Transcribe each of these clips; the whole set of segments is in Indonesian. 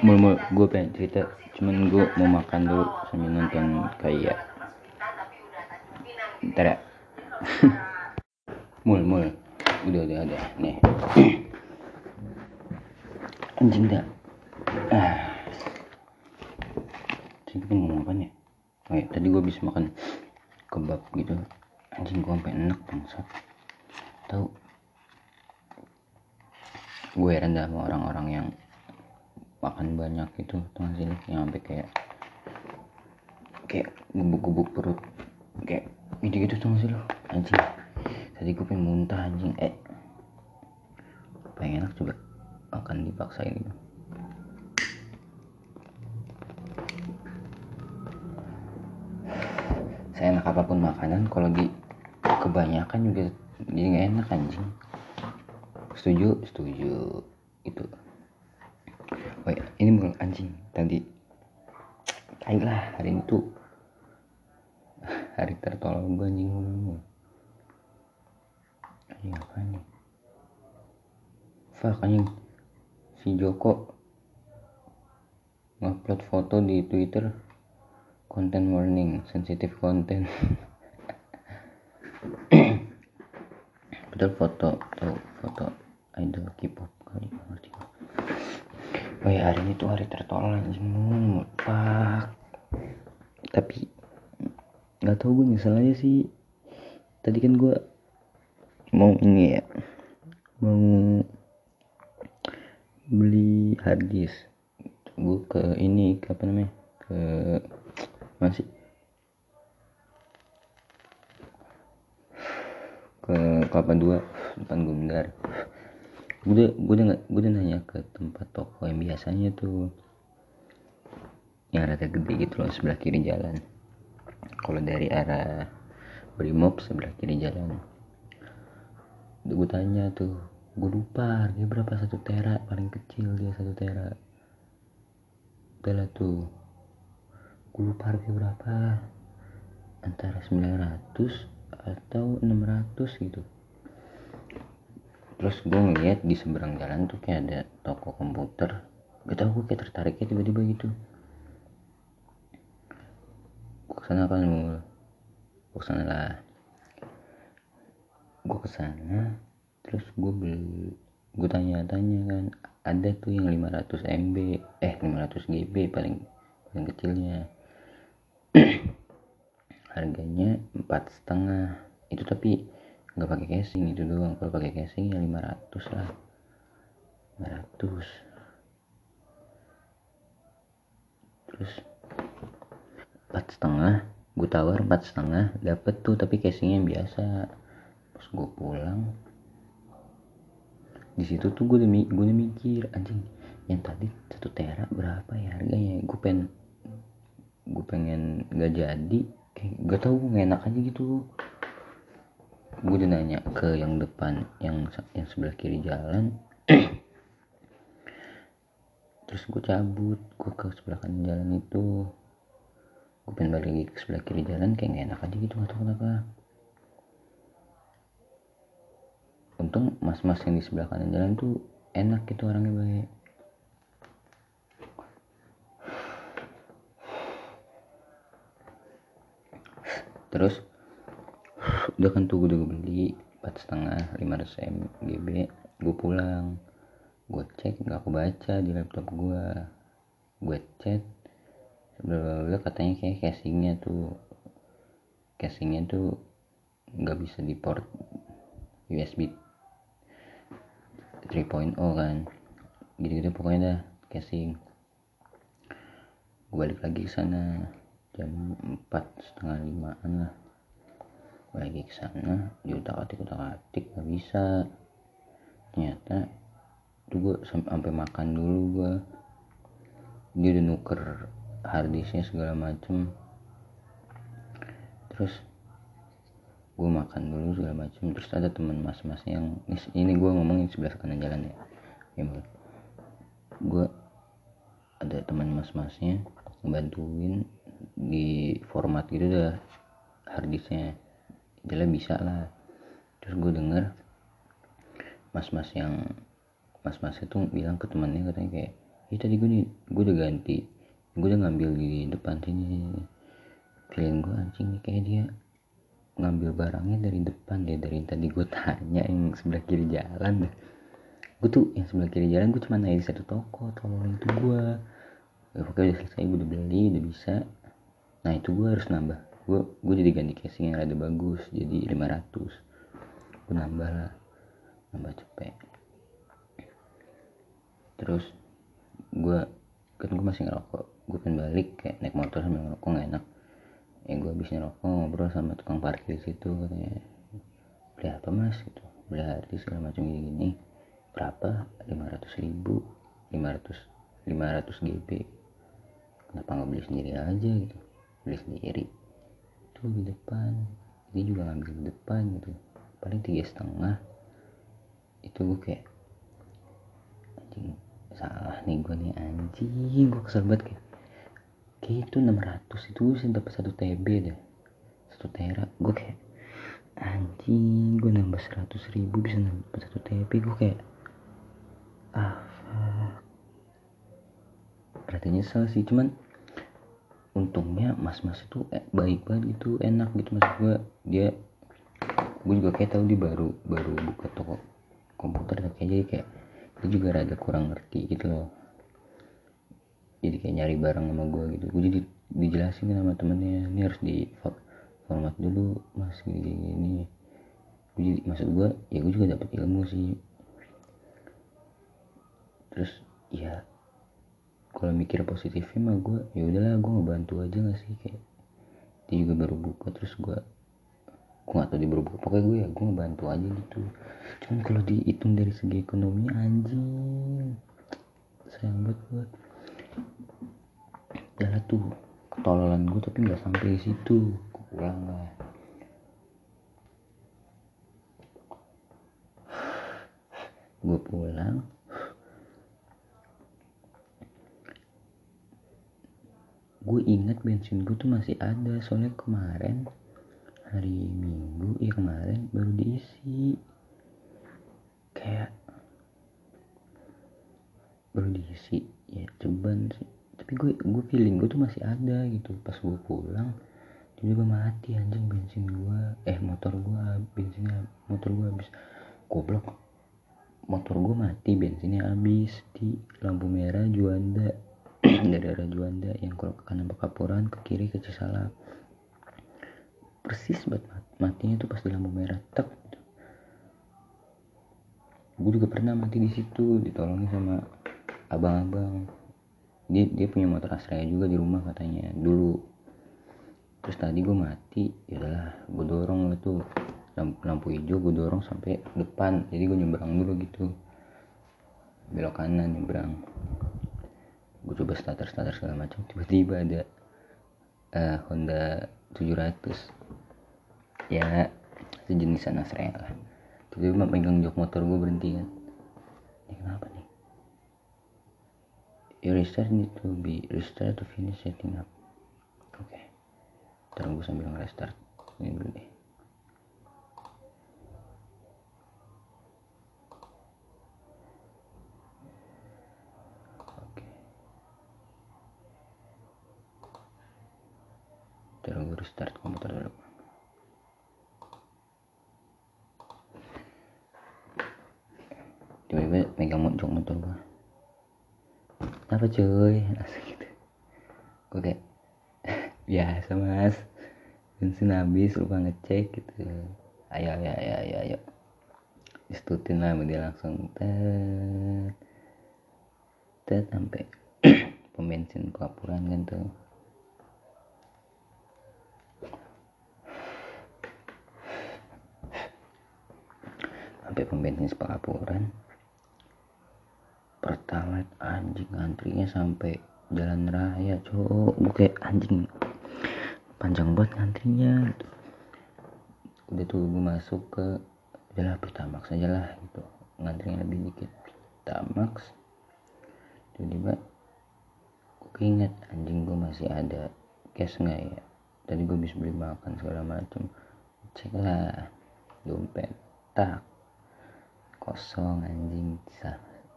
mul mul gue pengen cerita. Cuman gue mau makan dulu sambil nonton kayak. Ntar ya. Mul mul. Udah udah udah. Nih. Anjing dah. Ah. Tadi gue mau makan ya? Oh ya tadi gue bisa makan kebab gitu. Anjing gue sampai enak bangsat. Tahu gue heran sama orang-orang yang makan banyak itu tengah sini yang sampai kayak kayak gubuk-gubuk perut. Kayak gitu-gitu tuh sih lo anjing. Tadi gue pengen muntah anjing. Eh. Pengen enak coba makan dipaksain gitu saya enak apa pun makanan kalau di kebanyakan juga jadi nggak enak anjing. Setuju? Setuju. Itu oh ya, ini bukan anjing. Tadi. Lah hari itu. Hari tertolong gue anjing. Anjing apa nih? Fuck anjing. Si Joko ngupload foto di Twitter. Konten warning sensitif konten padahal foto atau foto idol K-pop kali ngerti oh ya hari ini tuh hari tertolak anjing. Pak tapi nggak tahu gue nyesel aja sih. Tadi kan gue mau ini ya mau beli harddisk gue ke ini ke apa namanya ke masih ke kelapa dua depan gue bentar gue gue udah gue udah nanya ke tempat toko yang biasanya tuh yang rada gede gitu loh sebelah kiri jalan. Kalau dari arah Brimob sebelah kiri jalan. Gue tanya tuh gue lupa harganya berapa satu tera paling kecil dia satu tera. Udah lah tuh gue lupa harganya berapa. Antara 900 atau 600 gitu terus gue ngeliat di seberang jalan tuh kayak ada toko komputer. Gak tau gue kayak tertariknya tiba-tiba gitu. Gue ke sana kan gue ke sana lah. Gue ke sana terus gue beli gue tanya-tanya kan ada tuh yang 500 MB eh 500 GB paling paling kecilnya. Harganya empat setengah. Itu tapi nggak pakai casing itu doang. Kalau pakai casing ya 500 lah. 500 terus empat setengah. Gue tawar empat setengah. Dapet tuh tapi casingnya biasa. Pas gue pulang di situ tuh gue udah, gue udah mikir anjing yang tadi satu tera berapa ya harganya? Gue pengen gue pengen nggak jadi. Kayak gak tau nggak enak aja gitu gue udah nanya ke yang depan yang yang sebelah kiri jalan. Terus gue cabut gue ke sebelah kanan jalan itu. Gue pengen balik lagi ke sebelah kiri jalan kayak gak enak aja gitu gak tau kenapa untung mas-mas yang di sebelah kanan jalan tuh enak gitu orangnya baik terus udah kan tuh gue udah beli empat setengah lima ratus mgb gue pulang gue cek nggak aku baca di laptop gue gue chat bla katanya kayak casingnya tuh casingnya tuh nggak bisa di port USB 3.0 kan. Gitu-gitu pokoknya dah casing. Gue balik lagi ke sana jam empat setengah limaan lah lagi ke sana diutak atik utak atik gak bisa. Ternyata tuh gue sampai makan dulu gue dia udah nuker harddisknya segala macem. Terus gue makan dulu segala macem. Terus ada teman mas-mas yang ini gue ngomongin sebelah kanan jalan ya. Ya gue ada teman mas-masnya bantuin di format gitu dah harddisknya jadi bisa lah. Terus gue denger mas-mas yang mas-mas itu bilang ke temannya katanya kayak ya tadi gue nih gue udah ganti gue udah ngambil di depan sini. Feeling gue anjing nih kayak dia ngambil barangnya dari depan deh dari tadi gue tanya yang sebelah kiri jalan deh. Gue tuh yang sebelah kiri jalan gue cuma naik di satu toko tolong itu gue ya, pokoknya udah selesai gue udah beli udah bisa. Nah itu gue harus nambah gue gue jadi ganti casing yang rada bagus jadi 500 gue nambah lah nambah cepet. Terus gue kan gue masih ngerokok. Gue pengen balik kayak naik motor sambil ngerokok gak enak. Ya gue habis ngerokok ngobrol sama tukang parkir situ katanya. Beli apa mas? Gitu. Beli artis segala macam gini gini berapa 500 ribu. 500 500 GB kenapa nggak beli sendiri aja gitu? Beli sendiri tuh di depan. Dia juga ngambil di depan gitu. Paling tiga setengah. Itu gue kayak anjing salah nih gue nih anjing. Gue kesel banget kayak kayak itu 600 itu bisa dapat satu TB deh. Satu tera. Gue kayak anjing gue nambah 100 ribu bisa dapat satu TB gue kayak ah berarti nyesel sih. Cuman untungnya mas-mas itu eh, baik banget gitu enak gitu maksud gue dia gue juga kayak tahu dia baru baru buka toko komputer kayak jadi kayak dia juga rada kurang ngerti gitu loh. Jadi kayak nyari barang sama gue gitu. Gue jadi dijelasin sama temennya ini harus di format dulu mas gini gini, gini. gue jadi maksud gue ya gue juga dapat ilmu sih. Terus ya kalau mikir positifnya mah gue ya udahlah gue ngebantu aja gak sih kayak dia juga baru buka terus gue gue gak tau dia baru buka. Pokoknya gue ya gue ngebantu aja gitu. Cuman kalau dihitung dari segi ekonominya anjing. Sayang banget gue ya tuh ketololan gue tapi nggak sampai situ. Gue pulang lah. Gue pulang gue inget bensin gue tuh masih ada soalnya kemarin hari minggu ya kemarin baru diisi. Kayak baru diisi ya ceban sih. Tapi gue gue feeling gue tuh masih ada gitu. Pas gue pulang tiba-tiba mati anjing bensin gue eh motor gue bensinnya motor gue habis. Goblok motor gue mati bensinnya habis di lampu merah Juanda dari arah Juanda yang kalau ke kanan Pekapuran ke kiri ke Cisalak. Persis buat matinya tuh pas di lampu merah tek. Gue juga pernah mati di situ ditolongin sama abang-abang. Dia dia punya motor Astraya juga di rumah katanya dulu. Terus tadi gue mati ya udahlah gue dorong itu lampu, lampu hijau gue dorong sampai depan jadi gue nyebrang dulu gitu. Belok kanan nyebrang gue coba starter starter segala macam tiba-tiba ada uh, Honda 700 ya sejenisan Astraya lah. Tiba-tiba megang jok motor gue berhenti kan. Ini kenapa nih? Your restart need to be restart to finish setting up? Oke. Okay. ntar gue sambil nge-restart ini dulu deh oke ntar gue restart komputer dulu tiba-tiba megang jok motor gue apa cuy? Asik gitu. Gue kayak biasa mas. Bensin habis lupa ngecek gitu. Ayo ayo ayo ayo ayo. Disetutin lah dia langsung. Tet. Tet sampai pom bensin kelapuran kan tuh sampai pom bensin sepakapuran pertalite anjing antrinya sampai jalan raya cowok kayak anjing. Panjang banget antrinya udah tuh gue masuk ke udahlah pertamax aja lah gitu. Ngantrinya lebih dikit. Pertamax tiba-tiba gue keinget anjing gue masih ada cash nggak ya? Tadi gue bisa beli makan segala macem. Cek lah dompet tak kosong anjing.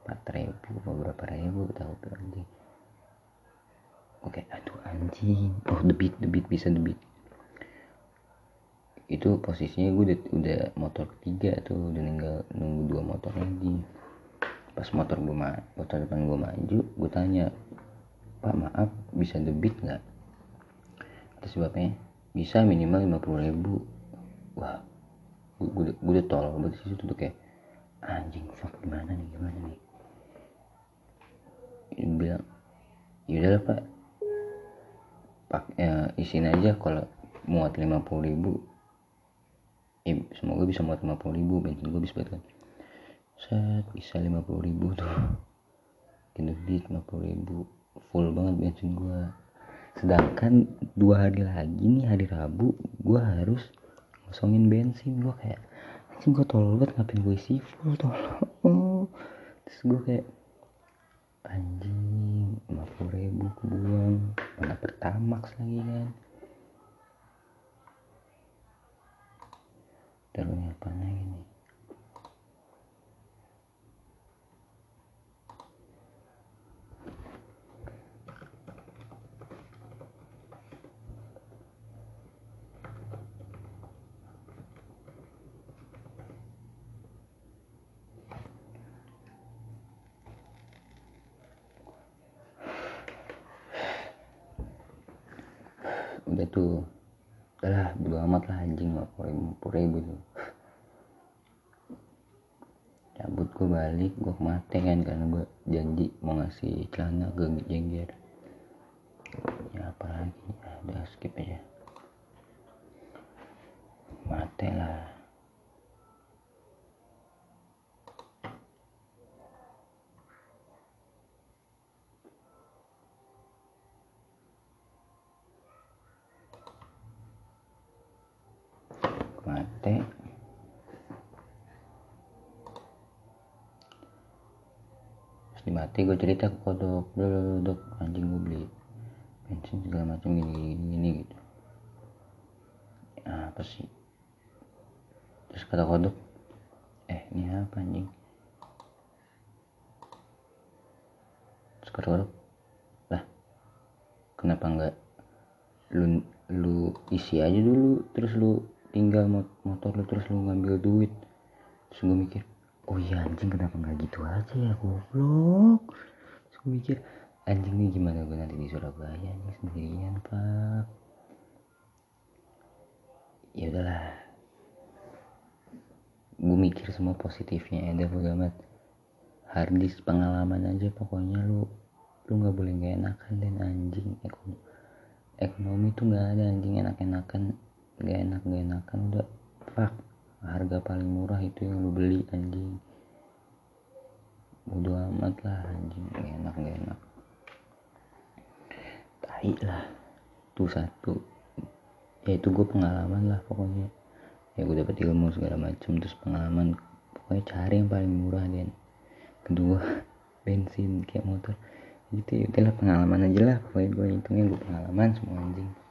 Empat ribu beberapa ribu tahu tuh anjing. Oke aduh anjing. Oh debit debit bisa debit. Itu posisinya gue udah, udah motor ketiga tuh udah tinggal nunggu dua motor lagi. Pas motor gue ma motor depan gue maju gue tanya pak maaf bisa debit nggak? Atas sebabnya bisa minimal lima puluh ribu. Wah gue, udah tolol banget sih tuh kayak anjing fuck gimana nih gimana nih? Dia bilang yaudah pak. Pak ya, isin aja kalau muat lima puluh ribu. Eh, semoga bisa muat lima puluh ribu bensin gue bisa kan set bisa lima puluh ribu tuh. Gede lima puluh ribu. Full banget bensin gue sedangkan dua hari lagi nih hari Rabu gue harus ngosongin bensin gue kayak anjing gue tolol banget ngapain gue isi? Full tolol terus gue kayak anjing 50 ribu kebuang mana pertamax lagi kan. Terus apa lagi nih udah tuh. Udah bodo amat lah anjing lima puluh ribu tuh. Cabut gue balik gue mate kan karena gue janji mau ngasih celana ke jengger. Ya apa lagi? Ya, udah skip aja. Mate lah mate. Terus di mati gue cerita ke kodok. Dok anjing gue beli bensin segala macam gini gini gini gitu. Ya, apa sih? Terus kata kodok eh ini apa anjing? Terus kata kodok lah kenapa enggak lu lu isi aja dulu terus lu tinggal motor lu terus lu ngambil duit. Terus gue mikir oh iya anjing kenapa nggak gitu aja ya goblok? Terus gue mikir anjing nih gimana gue nanti di Surabaya nih sendirian pak? Ya udahlah. Gue mikir semua positifnya ada bodo amat. Harddisk pengalaman aja pokoknya lu lu nggak boleh gak enakan dan anjing ekonomi ekonomi tuh nggak ada anjing enak-enakan gak enak gak enakan udah fuck. Harga paling murah itu yang lu beli anjing. Bodo amat lah anjing. Gak enak gak enak. Tai lah. Tuh satu. Ya itu gue pengalaman lah pokoknya. Ya gue dapet ilmu segala macem terus pengalaman. Pokoknya cari yang paling murah dan kedua bensin kayak motor. Gitu ya udahlah pengalaman aja lah. Pokoknya gue hitungnya gue pengalaman semua anjing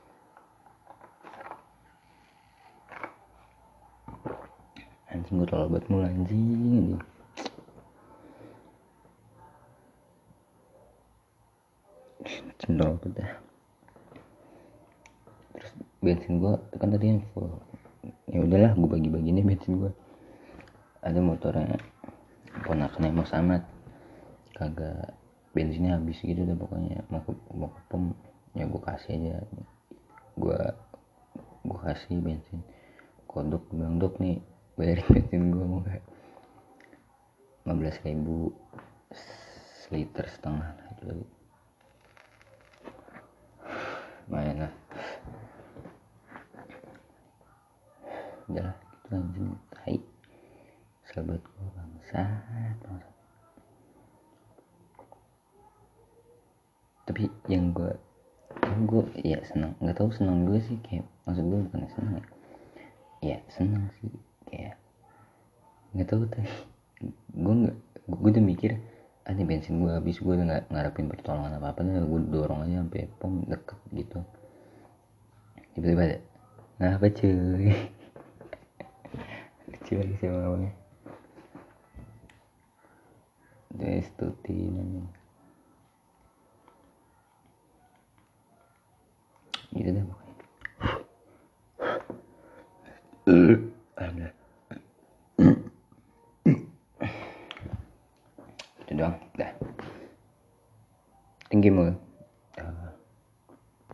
anjing gue terlalu buat mulu anjing anjing. Cendol dah terus bensin gue kan tadi yang full. Ya udahlah gue bagi-bagi nih bensin gue ada motornya ponakan emang sama kagak bensinnya habis gitu udah pokoknya. Mau ke, mau ke pom ya gue kasih aja. Gue gue kasih bensin. Kodok bilang dok nih bayarin bensin gue mau gak 15 ribu seliter setengah itu lagi. Lumayan lah. Udah lah gitu anjing. Tai. Sahabat gue bangsat tapi yang gue yang gue ya senang nggak tahu senang gue sih kayak maksud gue bukan senang ya. Ya senang sih kayak nggak tahu teh gue nggak gue udah mikir ah ini bensin gue habis gue udah nggak ngarepin pertolongan apa apa gue dorong aja sampai pom deket gitu. Tiba-tiba ada nah apa cuy? Lucu lagi sih itu Stuti namanya gitu deh